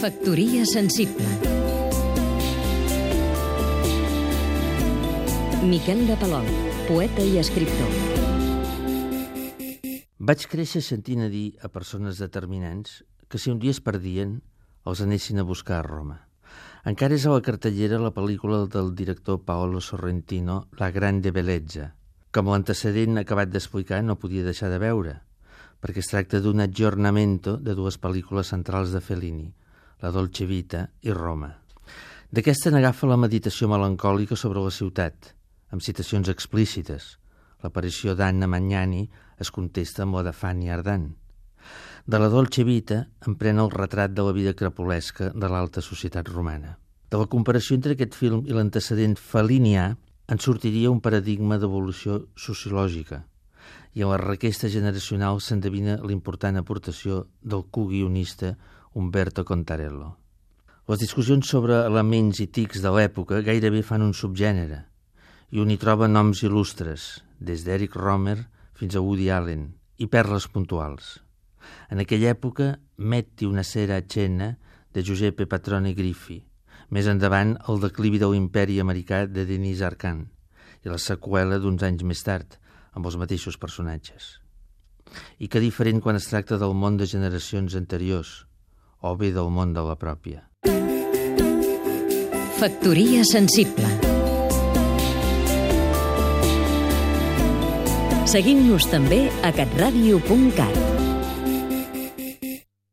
Factoria sensible. Miquel de Palol, poeta i escriptor. Vaig créixer sentint a dir a persones determinants que si un dia es perdien, els anessin a buscar a Roma. Encara és a la cartellera la pel·lícula del director Paolo Sorrentino, La grande bellezza, com l'antecedent acabat d'explicar no podia deixar de veure, perquè es tracta d'un aggiornamento de dues pel·lícules centrals de Fellini, la Dolce Vita i Roma. D'aquesta n'agafa la meditació melancòlica sobre la ciutat, amb citacions explícites. L'aparició d'Anna Magnani es contesta amb la de Fanny Ardant. De la Dolce Vita en pren el retrat de la vida crepulesca de l'alta societat romana. De la comparació entre aquest film i l'antecedent felinià en sortiria un paradigma d'evolució sociològica i a la requesta generacional s'endevina l'important aportació del co-guionista Umberto Contarello. Les discussions sobre elements i tics de l'època gairebé fan un subgènere, i on hi troba noms il·lustres, des d'Eric Romer fins a Woody Allen, i perles puntuals. En aquella època, Metti una sera a Cena, de Giuseppe Patrone Griffi, més endavant el declivi de l'imperi americà de Denis Arcand, i la seqüela d'uns anys més tard, amb els mateixos personatges. I que diferent quan es tracta del món de generacions anteriors, o bé del món de la pròpia. Factoria sensible Seguim-nos també a catradio.cat